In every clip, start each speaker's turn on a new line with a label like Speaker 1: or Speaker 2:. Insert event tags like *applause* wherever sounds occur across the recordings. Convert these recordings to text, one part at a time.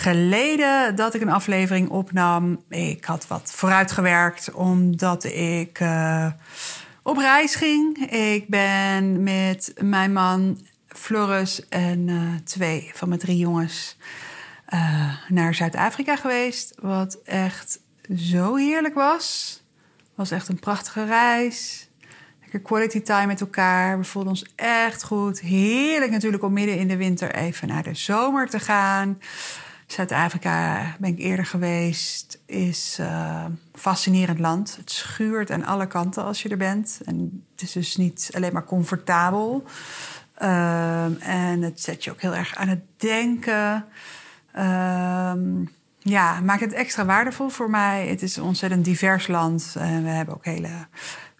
Speaker 1: geleden dat ik een aflevering opnam. Ik had wat vooruitgewerkt omdat ik uh, op reis ging. Ik ben met mijn man Floris en uh, twee van mijn drie jongens uh, naar Zuid-Afrika geweest. Wat echt zo heerlijk was. Was echt een prachtige reis. Lekker quality time met elkaar. We voelden ons echt goed. Heerlijk natuurlijk om midden in de winter even naar de zomer te gaan. Zuid-Afrika ben ik eerder geweest. Is uh, fascinerend land. Het schuurt aan alle kanten als je er bent. En het is dus niet alleen maar comfortabel. Um, en het zet je ook heel erg aan het denken. Um, ja, maakt het extra waardevol voor mij. Het is een ontzettend divers land. En we hebben ook hele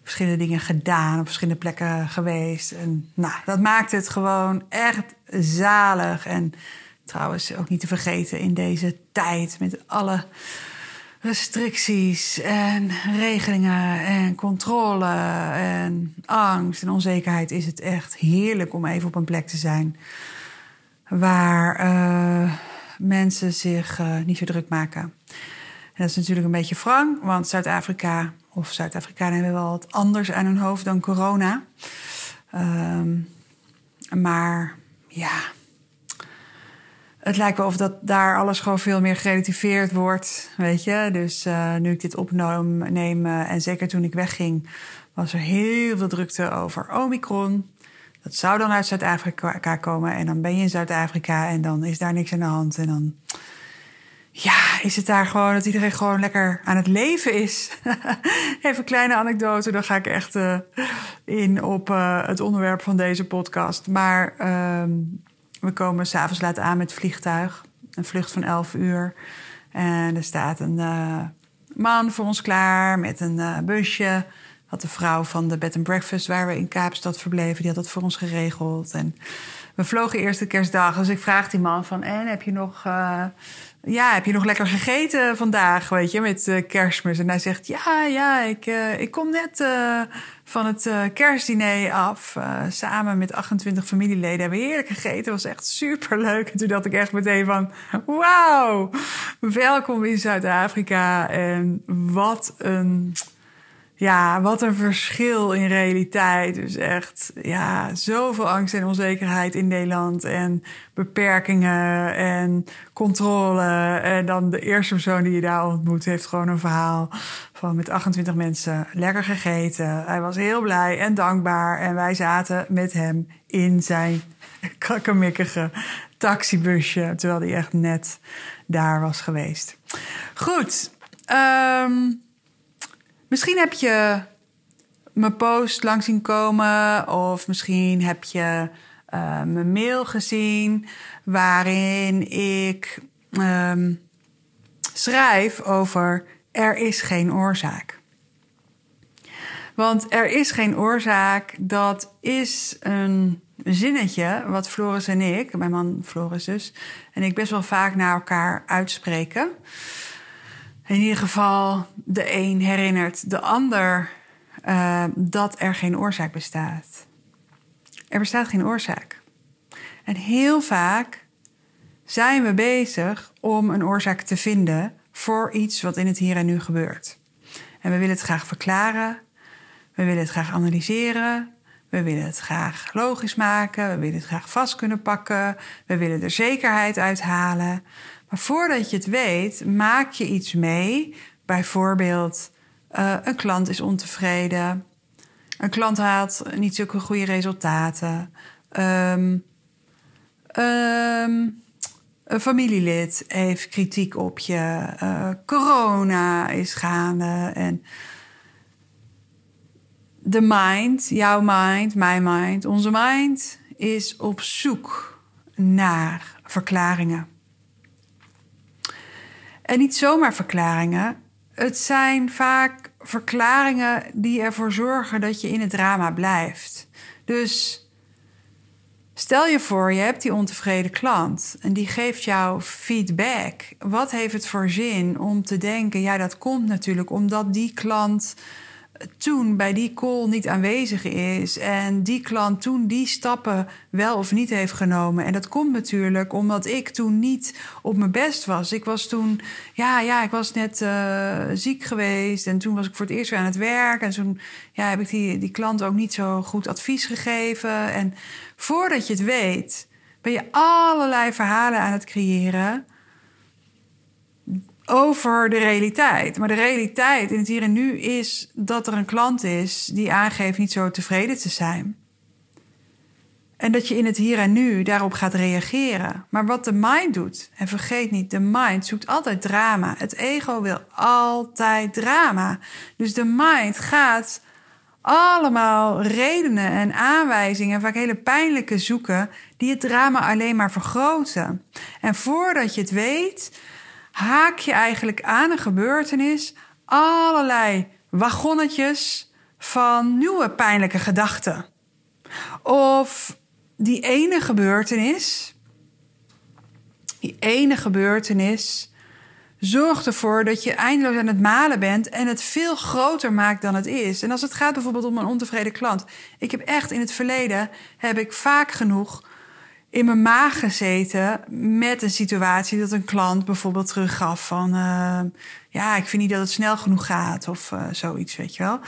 Speaker 1: verschillende dingen gedaan, op verschillende plekken geweest. En nou, dat maakt het gewoon echt zalig. En trouwens ook niet te vergeten in deze tijd met alle restricties en regelingen en controle en angst en onzekerheid is het echt heerlijk om even op een plek te zijn waar uh, mensen zich uh, niet zo druk maken. En dat is natuurlijk een beetje wrang, want Zuid-Afrika of Zuid-Afrikanen hebben wel wat anders aan hun hoofd dan corona. Um, maar ja, het lijkt wel of dat daar alles gewoon veel meer gerelativeerd wordt, weet je. Dus uh, nu ik dit opneem en zeker toen ik wegging, was er heel veel drukte over Omicron. Dat zou dan uit Zuid-Afrika komen en dan ben je in Zuid-Afrika en dan is daar niks aan de hand en dan ja, is het daar gewoon dat iedereen gewoon lekker aan het leven is. *laughs* Even een kleine anekdote, dan ga ik echt uh, in op uh, het onderwerp van deze podcast. Maar uh, we komen s'avonds laat aan met vliegtuig. Een vlucht van 11 uur. En er staat een uh, man voor ons klaar met een busje. Had de vrouw van de bed and breakfast waar we in Kaapstad verbleven, die had dat voor ons geregeld. En we vlogen eerst de kerstdag. Dus ik vraag die man van, en heb je nog ja, heb je nog lekker gegeten vandaag, weet je, met uh, kerstmis? En hij zegt, ja, ja, ik, uh, ik kom net van het kerstdiner af. samen met 28 familieleden hebben we heerlijk gegeten. Was echt superleuk. En toen dacht ik echt meteen van, wauw, welkom in Zuid-Afrika. En wat een ja, wat een verschil in realiteit. Dus echt, ja, zoveel angst en onzekerheid in Nederland. En beperkingen en controle. En dan de eerste persoon die je daar ontmoet heeft gewoon een verhaal van met 28 mensen lekker gegeten. Hij was heel blij en dankbaar. En wij zaten met hem in zijn krakkemikkige taxibusje. Terwijl hij echt net daar was geweest. Goed. Um, Misschien heb je mijn post langs zien komen, of misschien heb je uh, mijn mail gezien waarin ik um, schrijf over er is geen oorzaak. Want er is geen oorzaak, dat is een zinnetje wat Floris en ik, mijn man Floris dus, en ik best wel vaak naar elkaar uitspreken. In ieder geval, de een herinnert de ander uh, dat er geen oorzaak bestaat. Er bestaat geen oorzaak. En heel vaak zijn we bezig om een oorzaak te vinden voor iets wat in het hier en nu gebeurt. En we willen het graag verklaren, we willen het graag analyseren, we willen het graag logisch maken, we willen het graag vast kunnen pakken, we willen er zekerheid uithalen. Maar voordat je het weet, maak je iets mee. Bijvoorbeeld, uh, een klant is ontevreden. Een klant haalt niet zulke goede resultaten. Um, um, een familielid heeft kritiek op je. Uh, corona is gaande. En de mind, jouw mind, mijn mind, onze mind is op zoek naar verklaringen. En niet zomaar verklaringen. Het zijn vaak verklaringen die ervoor zorgen dat je in het drama blijft. Dus Stel je voor, je hebt die ontevreden klant en die geeft jou feedback. Wat heeft het voor zin om te denken, ja, dat komt natuurlijk omdat die klant toen bij die call niet aanwezig is en die klant toen die stappen wel of niet heeft genomen. En dat komt natuurlijk omdat ik toen niet op mijn best was. Ik was toen, ja, ja, ik was net uh, ziek geweest en toen was ik voor het eerst weer aan het werk. En toen ja, heb ik die, die klant ook niet zo goed advies gegeven. En voordat je het weet, ben je allerlei verhalen aan het creëren over de realiteit. Maar de realiteit in het hier en nu is dat er een klant is die aangeeft niet zo tevreden te zijn. En dat je in het hier en nu daarop gaat reageren. Maar wat de mind doet, en vergeet niet, de mind zoekt altijd drama. Het ego wil altijd drama. Dus de mind gaat allemaal redenen en aanwijzingen, vaak hele pijnlijke zoeken, die het drama alleen maar vergroten. En voordat je het weet, haak je eigenlijk aan een gebeurtenis allerlei wagonnetjes van nieuwe pijnlijke gedachten. Of die ene gebeurtenis, die ene gebeurtenis zorgt ervoor dat je eindeloos aan het malen bent en het veel groter maakt dan het is. En als het gaat bijvoorbeeld om een ontevreden klant. Ik heb echt in het verleden heb ik vaak genoeg in mijn maag gezeten met een situatie dat een klant bijvoorbeeld teruggaf van uh, ja, ik vind niet dat het snel genoeg gaat of uh, zoiets, weet je wel.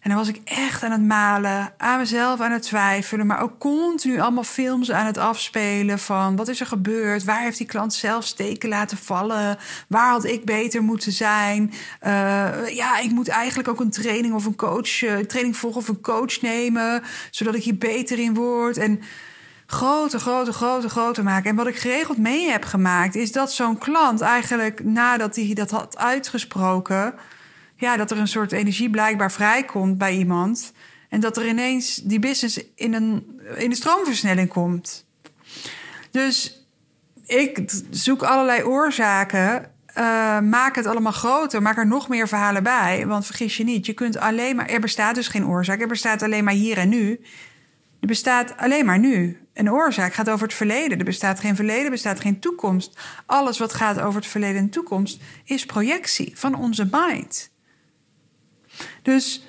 Speaker 1: En dan was ik echt aan het malen, aan mezelf aan het twijfelen, maar ook continu allemaal films aan het afspelen van wat is er gebeurd, waar heeft die klant zelf steken laten vallen, waar had ik beter moeten zijn. Uh, ja, ik moet eigenlijk ook een training of een coach, training volgen of een coach nemen, zodat ik hier beter in word. En groter, groter, groter, groter maken. En wat ik geregeld mee heb gemaakt, is dat zo'n klant eigenlijk nadat hij dat had uitgesproken, ja, dat er een soort energie blijkbaar vrijkomt bij iemand. En dat er ineens die business in een, in de stroomversnelling komt. Dus ik zoek allerlei oorzaken. Uh, maak het allemaal groter. Maak er nog meer verhalen bij. Want vergis je niet, je kunt alleen maar. Er bestaat dus geen oorzaak. Er bestaat alleen maar hier en nu. Er bestaat alleen maar nu. Een oorzaak gaat over het verleden. Er bestaat geen verleden, er bestaat geen toekomst. Alles wat gaat over het verleden en toekomst is projectie van onze mind. Dus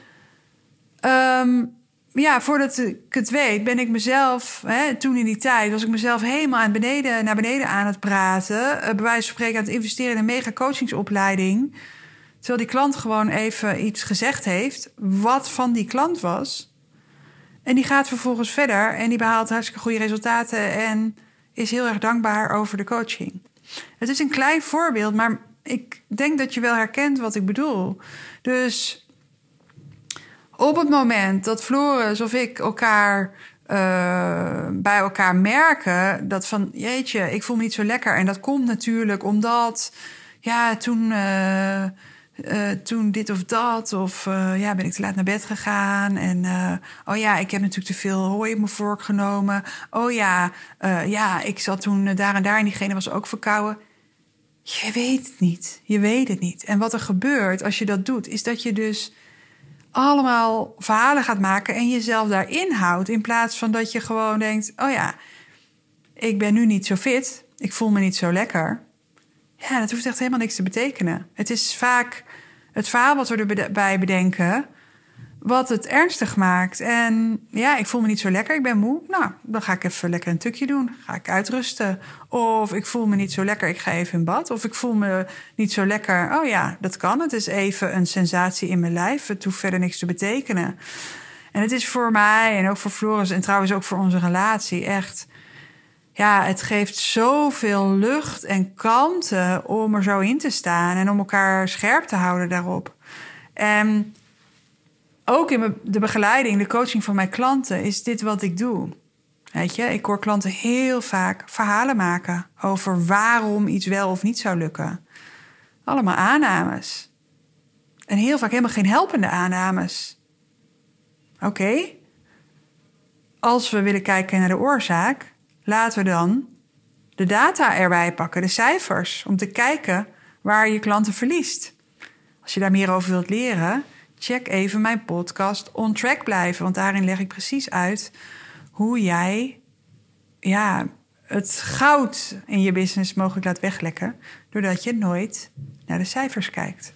Speaker 1: um, ja, voordat ik het weet, ben ik mezelf, hè, toen in die tijd, was ik mezelf helemaal aan beneden, naar beneden aan het praten. Uh, bij wijze van spreken aan het investeren in een mega coachingsopleiding. Terwijl die klant gewoon even iets gezegd heeft, wat van die klant was. En die gaat vervolgens verder en die behaalt hartstikke goede resultaten en is heel erg dankbaar over de coaching. Het is een klein voorbeeld, maar ik denk dat je wel herkent wat ik bedoel. Dus op het moment dat Floris of ik elkaar uh, bij elkaar merken dat van jeetje, ik voel me niet zo lekker. En dat komt natuurlijk omdat ja, toen. Uh, uh, toen dit of dat. Of uh, ja, ben ik te laat naar bed gegaan. En uh, oh ja, ik heb natuurlijk te veel hooi op mijn vork genomen. Oh ja, ja, ik zat toen daar en daar en diegene was ook verkouden. Je weet het niet. Je weet het niet. En wat er gebeurt als je dat doet, is dat je dus allemaal verhalen gaat maken en jezelf daarin houdt. In plaats van dat je gewoon denkt: oh ja, ik ben nu niet zo fit. Ik voel me niet zo lekker. Ja, dat hoeft echt helemaal niks te betekenen. Het is vaak het verhaal wat we erbij bedenken, wat het ernstig maakt. En ja, ik voel me niet zo lekker, ik ben moe. Nou, dan ga ik even lekker een tukje doen. Ga ik uitrusten. Of ik voel me niet zo lekker, ik ga even in bad. Of ik voel me niet zo lekker. Oh ja, dat kan. Het is even een sensatie in mijn lijf. Het hoeft verder niks te betekenen. En het is voor mij en ook voor Floris en trouwens ook voor onze relatie echt ja, het geeft zoveel lucht en kalmte om er zo in te staan en om elkaar scherp te houden daarop. En ook in de begeleiding, de coaching van mijn klanten, is dit wat ik doe. Weet je, ik hoor klanten heel vaak verhalen maken over waarom iets wel of niet zou lukken. Allemaal aannames. En heel vaak helemaal geen helpende aannames. Oké. Als we willen kijken naar de oorzaak, Laten we dan de data erbij pakken, de cijfers, om te kijken waar je klanten verliest. Als je daar meer over wilt leren, check even mijn podcast On Track blijven. Want daarin leg ik precies uit hoe jij ja, het goud in je business mogelijk laat weglekken. Doordat je nooit naar de cijfers kijkt.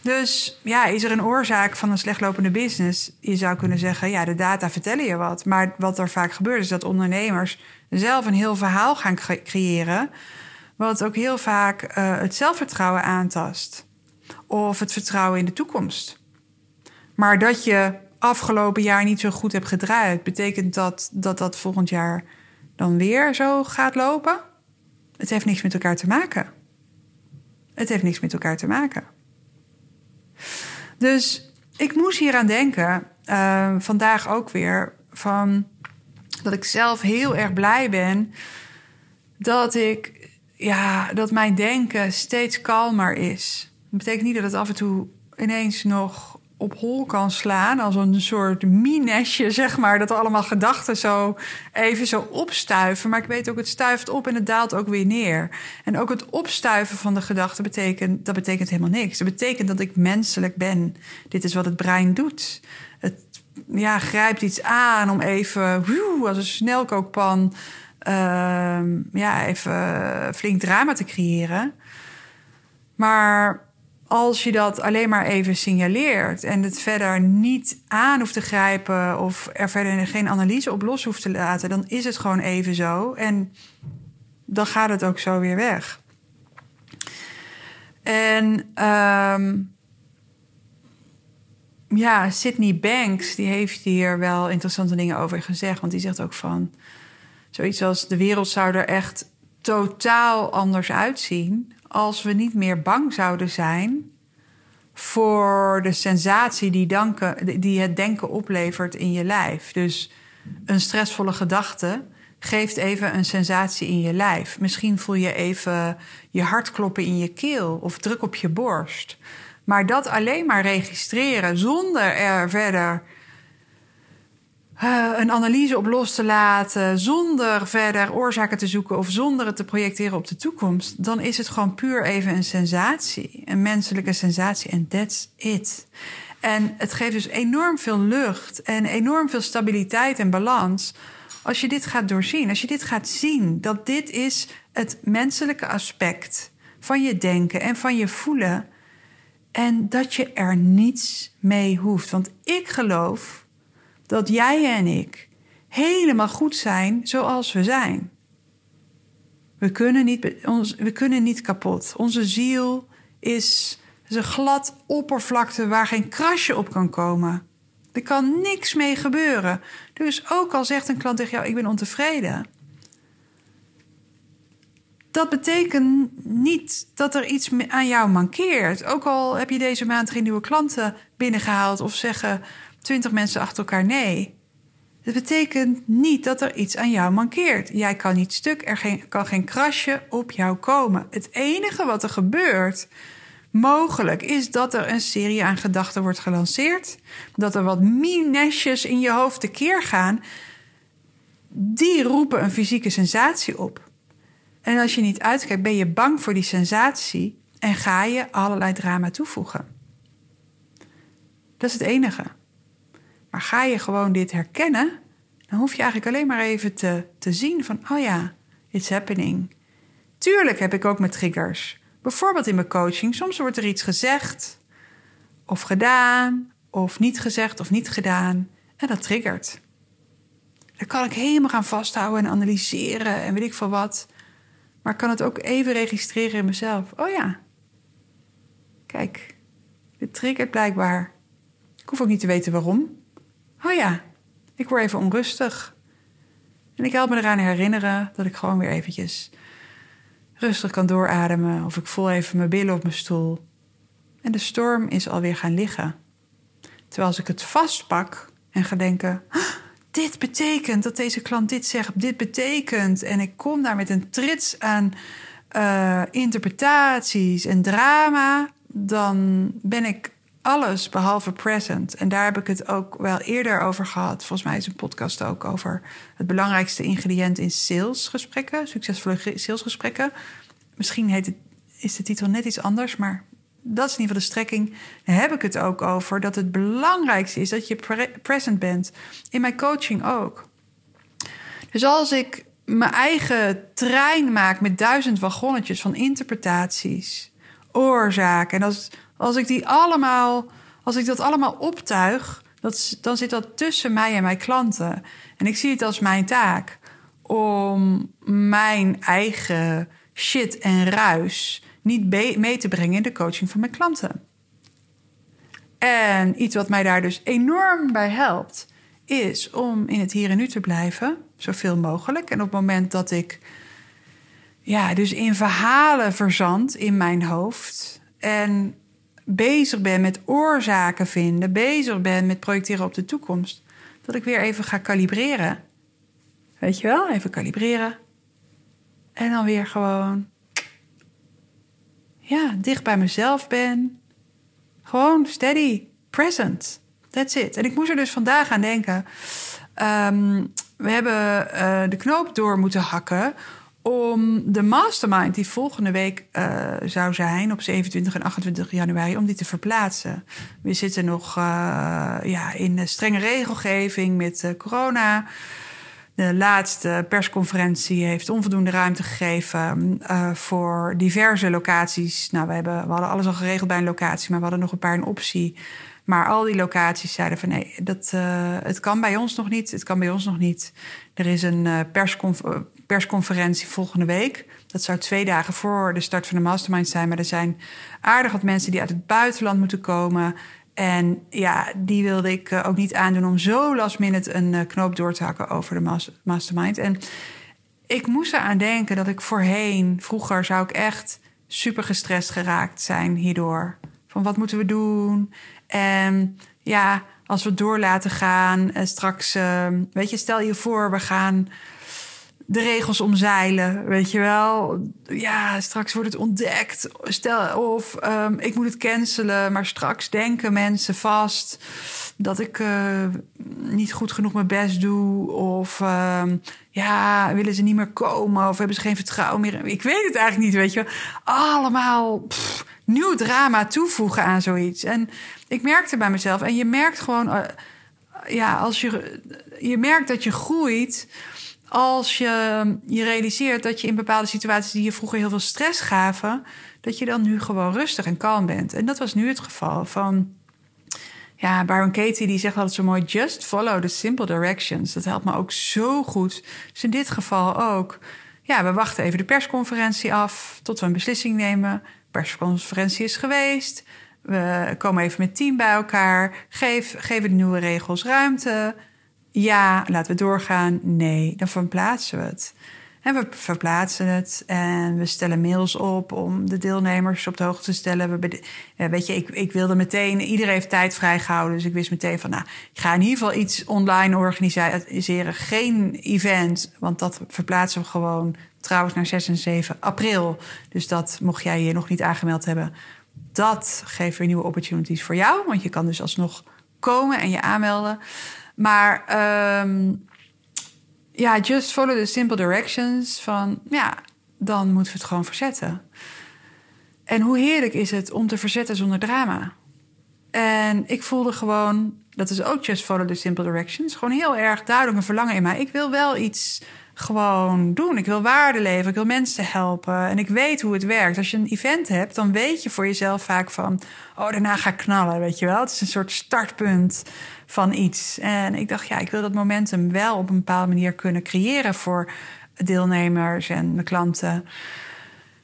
Speaker 1: Dus ja, is er een oorzaak van een slechtlopende business? Je zou kunnen zeggen, ja, de data vertellen je wat. Maar wat er vaak gebeurt is dat ondernemers zelf een heel verhaal gaan creëren. Wat ook heel vaak uh, het zelfvertrouwen aantast. Of het vertrouwen in de toekomst. Maar dat je afgelopen jaar niet zo goed hebt gedraaid, betekent dat dat, dat volgend jaar dan weer zo gaat lopen? Het heeft niks met elkaar te maken. Het heeft niks met elkaar te maken. Dus ik moest hier aan denken, uh, vandaag ook weer, van dat ik zelf heel erg blij ben dat ik, ja, dat mijn denken steeds kalmer is. Dat betekent niet dat het af en toe ineens nog op hol kan slaan. Als een soort minesje, zeg maar. Dat allemaal gedachten zo even zo opstuiven. Maar ik weet ook, het stuift op en het daalt ook weer neer. En ook het opstuiven van de gedachten betekent, dat betekent helemaal niks. Dat betekent dat ik menselijk ben. Dit is wat het brein doet. Ja, grijpt iets aan om even, woe, als een snelkookpan... Uh, ja, even flink drama te creëren. Maar als je dat alleen maar even signaleert en het verder niet aan hoeft te grijpen of er verder geen analyse op los hoeft te laten, dan is het gewoon even zo en dan gaat het ook zo weer weg. En um, ja, Sydney Banks, die heeft hier wel interessante dingen over gezegd, want die zegt ook van zoiets als de wereld zou er echt totaal anders uitzien als we niet meer bang zouden zijn voor de sensatie die, danken, die het denken oplevert in je lijf. Dus een stressvolle gedachte geeft even een sensatie in je lijf. Misschien voel je even je hart kloppen in je keel of druk op je borst. Maar dat alleen maar registreren zonder er verder uh, een analyse op los te laten, zonder verder oorzaken te zoeken of zonder het te projecteren op de toekomst, dan is het gewoon puur even een sensatie, een menselijke sensatie en that's it. En het geeft dus enorm veel lucht en enorm veel stabiliteit en balans als je dit gaat doorzien, als je dit gaat zien, dat dit is het menselijke aspect van je denken en van je voelen en dat je er niets mee hoeft. Want ik geloof dat jij en ik helemaal goed zijn zoals we zijn. We kunnen niet, ons, we kunnen niet kapot. Onze ziel is, is een glad oppervlakte waar geen krasje op kan komen. Er kan niks mee gebeuren. Dus ook al zegt een klant tegen jou: Ik ben ontevreden. Dat betekent niet dat er iets aan jou mankeert. Ook al heb je deze maand geen nieuwe klanten binnengehaald of zeggen twintig mensen achter elkaar nee. Dat betekent niet dat er iets aan jou mankeert. Jij kan niet stuk, er geen, kan geen krasje op jou komen. Het enige wat er gebeurt, mogelijk, is dat er een serie aan gedachten wordt gelanceerd. Dat er wat minesjes in je hoofd tekeer gaan. Die roepen een fysieke sensatie op. En als je niet uitkijkt, ben je bang voor die sensatie en ga je allerlei drama toevoegen. Dat is het enige. Maar ga je gewoon dit herkennen, dan hoef je eigenlijk alleen maar even te, te zien van, oh ja, it's happening. Tuurlijk heb ik ook mijn triggers. Bijvoorbeeld in mijn coaching, soms wordt er iets gezegd of gedaan, of niet gezegd of niet gedaan, en dat triggert. Dan kan ik helemaal gaan vasthouden en analyseren en weet ik veel wat. Maar ik kan het ook even registreren in mezelf. Oh ja, kijk, dit triggert blijkbaar. Ik hoef ook niet te weten waarom. Oh ja, ik word even onrustig. En ik help me eraan herinneren dat ik gewoon weer eventjes rustig kan doorademen. Of ik voel even mijn billen op mijn stoel. En de storm is alweer gaan liggen. Terwijl als ik het vastpak en ga denken... dit betekent dat deze klant dit zegt, dit betekent... en ik kom daar met een trits aan uh, interpretaties en drama... dan ben ik alles behalve present. En daar heb ik het ook wel eerder over gehad. Volgens mij is een podcast ook over het belangrijkste ingrediënt in salesgesprekken, succesvolle salesgesprekken. Misschien heet het is de titel net iets anders, maar dat is in ieder geval de strekking. Heb ik het ook over dat het belangrijkste is dat je present bent. In mijn coaching ook. Dus als ik mijn eigen trein maak met duizend wagonnetjes van interpretaties, oorzaken. En als, als ik die allemaal, als ik dat allemaal optuig, dat, dan zit dat tussen mij en mijn klanten. En ik zie het als mijn taak om mijn eigen shit en ruis niet mee te brengen in de coaching van mijn klanten. En iets wat mij daar dus enorm bij helpt, is om in het hier en nu te blijven, zoveel mogelijk. En op het moment dat ik ja, dus in verhalen verzand in mijn hoofd en bezig ben met oorzaken vinden, bezig ben met projecteren op de toekomst, dat ik weer even ga kalibreren. Weet je wel, even kalibreren. En dan weer gewoon, ja, dicht bij mezelf ben. Gewoon steady, present. That's it. En ik moest er dus vandaag aan denken. Ehm, we hebben uh, de knoop door moeten hakken om de mastermind die volgende week uh, zou zijn op 27 en 28 januari, om die te verplaatsen. We zitten nog uh, ja, in strenge regelgeving met corona. De laatste persconferentie heeft onvoldoende ruimte gegeven uh, voor diverse locaties. Nou, we, hebben, we hadden alles al geregeld bij een locatie, maar we hadden nog een paar in optie. Maar al die locaties zeiden van nee, dat, uh, het kan bij ons nog niet. Het kan bij ons nog niet. Er is een persconf persconferentie volgende week. Dat zou twee dagen voor de start van de mastermind zijn. Maar er zijn aardig wat mensen die uit het buitenland moeten komen. En ja, die wilde ik uh, ook niet aandoen om zo last minute een uh, knoop door te hakken over de mastermind. En ik moest eraan denken dat ik voorheen, vroeger zou ik echt super gestrest geraakt zijn hierdoor. Van wat moeten we doen? En ja, als we door laten gaan, uh, straks, weet je, stel je voor, we gaan de regels omzeilen, weet je wel. Ja, straks wordt het ontdekt. Stel, of um, ik moet het cancelen, maar straks denken mensen vast dat ik uh, niet goed genoeg mijn best doe. Of um, ja, willen ze niet meer komen? Of hebben ze geen vertrouwen meer? Ik weet het eigenlijk niet, weet je. Allemaal pff, nieuw drama toevoegen aan zoiets. En ik merkte bij mezelf, en je merkt gewoon, uh, ja, als je, je merkt dat je groeit als je je realiseert dat je in bepaalde situaties die je vroeger heel veel stress gaven, dat je dan nu gewoon rustig en kalm bent. En dat was nu het geval van. Ja, Baron Katie die zegt altijd zo mooi: just follow the simple directions. Dat helpt me ook zo goed. Dus in dit geval ook. Ja, we wachten even de persconferentie af tot we een beslissing nemen. De persconferentie is geweest. We komen even met team bij elkaar. Geef, geven de nieuwe regels ruimte. Ja, laten we doorgaan. Nee, dan verplaatsen we het. En we verplaatsen het en we stellen mails op om de deelnemers op de hoogte te stellen. We, weet je, ik, ik wilde meteen, iedereen heeft tijd vrijgehouden. Dus ik wist meteen van, nou, ik ga in ieder geval iets online organiseren. Geen event, want dat verplaatsen we gewoon trouwens naar 6 en 7 april. Dus dat, mocht jij je nog niet aangemeld hebben, dat geeft weer nieuwe opportunities voor jou. Want je kan dus alsnog komen en je aanmelden. Maar um, ja, just follow the simple directions van ja, dan moeten we het gewoon verzetten. En hoe heerlijk is het om te verzetten zonder drama? En ik voelde gewoon, dat is ook just follow the simple directions, gewoon heel erg duidelijk een verlangen in mij. Ik wil wel iets gewoon doen. Ik wil waarde leveren, ik wil mensen helpen. En ik weet hoe het werkt. Als je een event hebt, dan weet je voor jezelf vaak van... oh, daarna ga ik knallen, weet je wel. Het is een soort startpunt van iets. En ik dacht, ja, ik wil dat momentum wel op een bepaalde manier kunnen creëren... voor deelnemers en mijn klanten.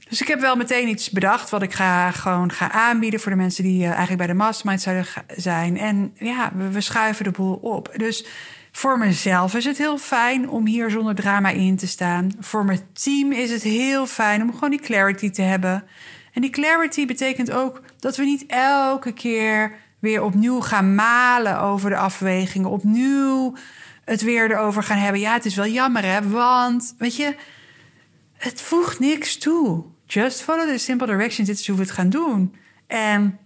Speaker 1: Dus ik heb wel meteen iets bedacht wat ik ga, gewoon ga aanbieden voor de mensen die uh, eigenlijk bij de mastermind zouden zijn. En ja, we schuiven de boel op. Dus voor mezelf is het heel fijn om hier zonder drama in te staan. Voor mijn team is het heel fijn om gewoon die clarity te hebben. En die clarity betekent ook dat we niet elke keer weer opnieuw gaan malen over de afwegingen. Opnieuw het weer erover gaan hebben. Ja, het is wel jammer hè, want weet je, het voegt niks toe. Just follow the simple directions. Dit is hoe we het gaan doen. En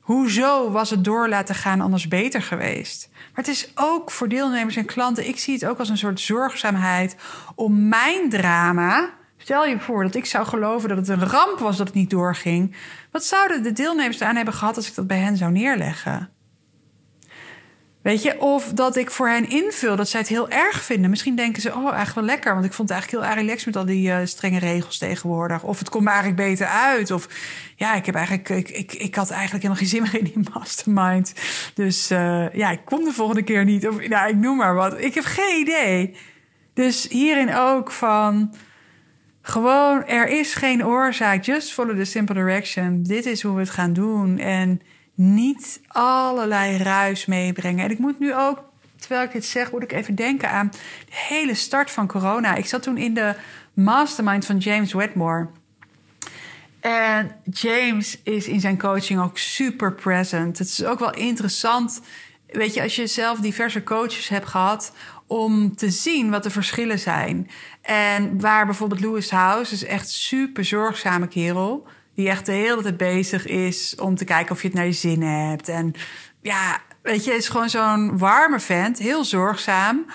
Speaker 1: hoezo was het door laten gaan anders beter geweest? Maar het is ook voor deelnemers en klanten, ik zie het ook als een soort zorgzaamheid om mijn drama Stel je voor dat ik zou geloven dat het een ramp was dat het niet doorging. Wat zouden de deelnemers aan hebben gehad als ik dat bij hen zou neerleggen? Weet je, of dat ik voor hen invul dat zij het heel erg vinden. Misschien denken ze, oh, eigenlijk wel lekker. Want ik vond het eigenlijk heel relaxed met al die uh, strenge regels tegenwoordig. Of het komt me eigenlijk beter uit. Of ja, ik heb eigenlijk, ik, ik, ik had eigenlijk helemaal geen zin meer in die mastermind. Dus uh, ja, ik kom de volgende keer niet. Of nou, ik noem maar wat. Ik heb geen idee. Dus hierin ook van gewoon, er is geen oorzaak. Just follow the simple direction. Dit is hoe we het gaan doen. En niet allerlei ruis meebrengen. En ik moet nu ook, terwijl ik dit zeg, moet ik even denken aan de hele start van corona. Ik zat toen in de mastermind van James Wedmore. En James is in zijn coaching ook super present. Het is ook wel interessant, weet je, als je zelf diverse coaches hebt gehad, om te zien wat de verschillen zijn. En waar bijvoorbeeld Lewis House is echt super zorgzame kerel die echt de hele tijd bezig is om te kijken of je het naar je zin hebt. En ja, weet je, is gewoon zo'n warme vent, heel zorgzaam.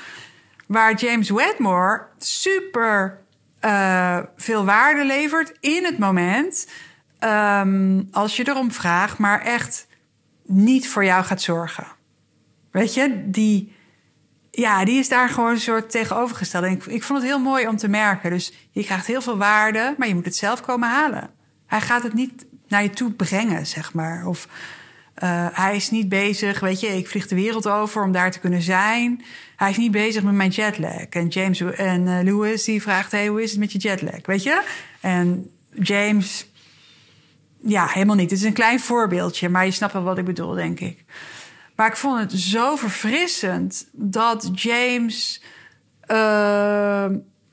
Speaker 1: Waar James Wedmore super uh, veel waarde levert in het moment. Um, als je erom vraagt, maar echt niet voor jou gaat zorgen. Weet je, die, ja, die is daar gewoon een soort tegenovergesteld. En ik, ik vond het heel mooi om te merken. Dus je krijgt heel veel waarde, maar je moet het zelf komen halen. Hij gaat het niet naar je toe brengen, zeg maar. Of uh, hij is niet bezig, weet je, ik vlieg de wereld over om daar te kunnen zijn. Hij is niet bezig met mijn jetlag. En James en uh, Lewis die vraagt: hey, hoe is het met je jetlag? Weet je? En James, ja, helemaal niet. Het is een klein voorbeeldje, maar je snapt wel wat ik bedoel, denk ik. Maar ik vond het zo verfrissend dat James. Uh,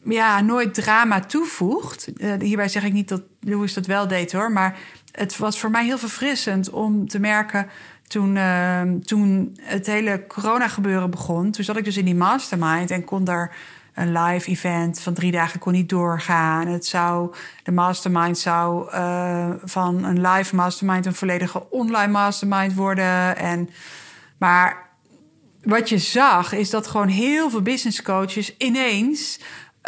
Speaker 1: ja, nooit drama toevoegt. Uh, hierbij zeg ik niet dat Louis dat wel deed hoor. Maar het was voor mij heel verfrissend om te merken. Toen, uh, toen het hele corona-gebeuren begon. Toen zat ik dus in die mastermind en kon daar een live event van drie dagen kon niet doorgaan. Het zou, de mastermind zou uh, van een live mastermind een volledige online mastermind worden. En, maar wat je zag is dat gewoon heel veel business coaches ineens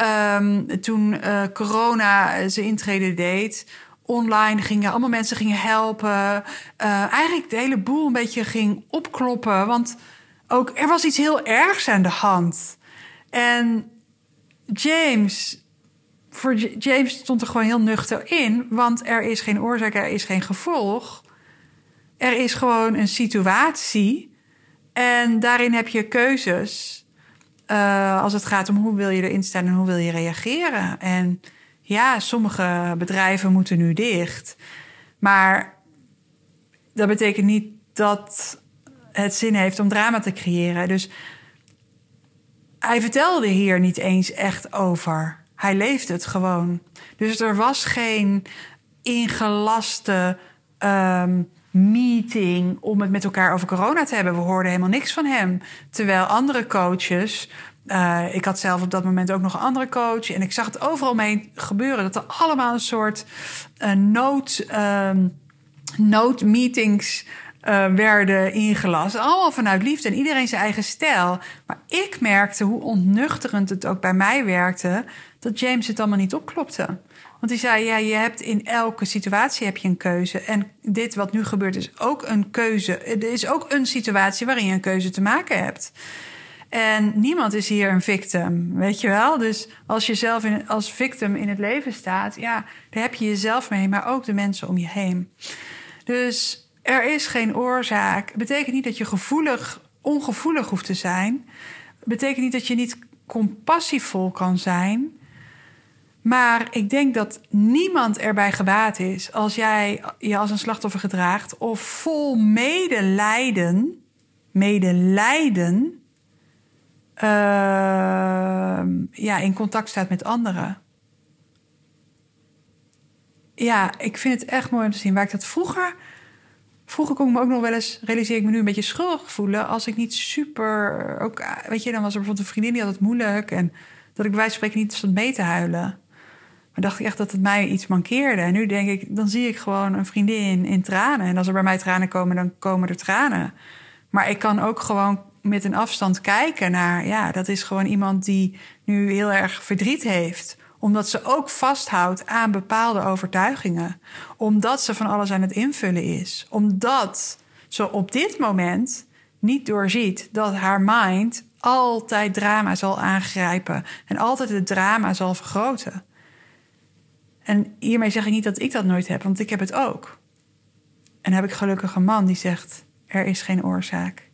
Speaker 1: Um, toen uh, corona zijn intrede deed, online gingen, allemaal mensen gingen helpen. Uh, eigenlijk de hele boel een beetje ging opkloppen. Want ook er was iets heel ergs aan de hand. En James, voor James stond er gewoon heel nuchter in. Want er is geen oorzaak, er is geen gevolg. Er is gewoon een situatie. En daarin heb je keuzes. Uh, als het gaat om hoe wil je erin staan en hoe wil je reageren. En ja, sommige bedrijven moeten nu dicht. Maar dat betekent niet dat het zin heeft om drama te creëren. Dus hij vertelde hier niet eens echt over. Hij leefde het gewoon. Dus er was geen ingelaste um, meeting om het met elkaar over corona te hebben. We hoorden helemaal niks van hem. Terwijl andere coaches. Uh, ik had zelf op dat moment ook nog een andere coach. En ik zag het overal mee gebeuren. Dat er allemaal een soort nood, uh, noodmeetings uh, werden ingelast. Allemaal vanuit liefde en iedereen zijn eigen stijl. Maar ik merkte hoe ontnuchterend het ook bij mij werkte... dat James het allemaal niet opklopte. Want hij zei, ja, je hebt in elke situatie heb je een keuze. En dit wat nu gebeurt is ook een keuze. Er is ook een situatie waarin je een keuze te maken hebt. En niemand is hier een victim, weet je wel? Dus als je zelf in, als victim in het leven staat, ja, daar heb je jezelf mee, maar ook de mensen om je heen. Dus er is geen oorzaak. Betekent niet dat je gevoelig, ongevoelig hoeft te zijn. Betekent niet dat je niet compassievol kan zijn. Maar ik denk dat niemand erbij gebaat is als jij je als een slachtoffer gedraagt of vol medelijden, medelijden, uh, ja, in contact staat met anderen. Ja, ik vind het echt mooi om te zien. Waar ik dat vroeger. Vroeger kon ik me ook nog wel eens, realiseer ik me nu, een beetje schuldig voelen. Als ik niet super. Ook, weet je, dan was er bijvoorbeeld een vriendin die had het moeilijk. En dat ik bij wijze van spreken niet stond mee te huilen. Maar dacht ik echt dat het mij iets mankeerde. En nu denk ik, dan zie ik gewoon een vriendin in tranen. En als er bij mij tranen komen, dan komen er tranen. Maar ik kan ook gewoon met een afstand kijken naar, ja, dat is gewoon iemand die nu heel erg verdriet heeft Omdat ze ook vasthoudt aan bepaalde overtuigingen. Omdat ze van alles aan het invullen is. Omdat ze op dit moment niet doorziet dat haar mind altijd drama zal aangrijpen en altijd het drama zal vergroten. En hiermee zeg ik niet dat ik dat nooit heb, want ik heb het ook. En heb ik gelukkig een man die zegt: er is geen oorzaak.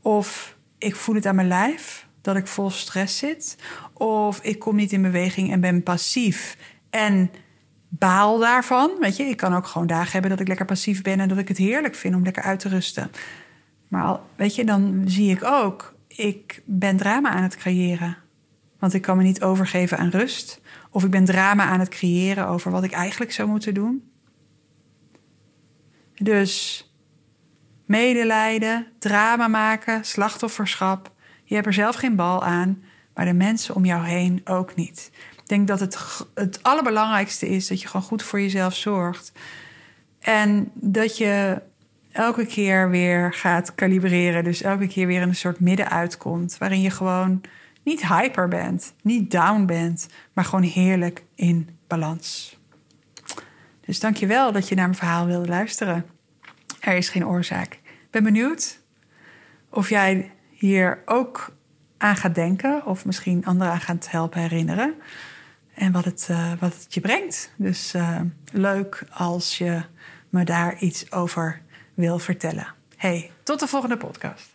Speaker 1: Of ik voel het aan mijn lijf dat ik vol stress zit. Of ik kom niet in beweging en ben passief. En baal daarvan. Weet je, ik kan ook gewoon dagen hebben dat ik lekker passief ben en dat ik het heerlijk vind om lekker uit te rusten. Maar weet je, dan zie ik ook, ik ben drama aan het creëren. Want ik kan me niet overgeven aan rust. Of ik ben drama aan het creëren over wat ik eigenlijk zou moeten doen. Dus medelijden, drama maken, slachtofferschap. Je hebt er zelf geen bal aan, maar de mensen om jou heen ook niet. Ik denk dat het, het allerbelangrijkste is dat je gewoon goed voor jezelf zorgt. En dat je elke keer weer gaat kalibreren. Dus elke keer weer in een soort midden uitkomt. Waarin je gewoon niet hyper bent, niet down bent, maar gewoon heerlijk in balans. Dus dank je wel dat je naar mijn verhaal wilde luisteren. Er is geen oorzaak. Ik ben benieuwd of jij hier ook aan gaat denken, of misschien anderen aan gaat helpen herinneren. En wat het, uh, wat het je brengt. Dus uh, leuk als je me daar iets over wil vertellen. Hey, tot de volgende podcast.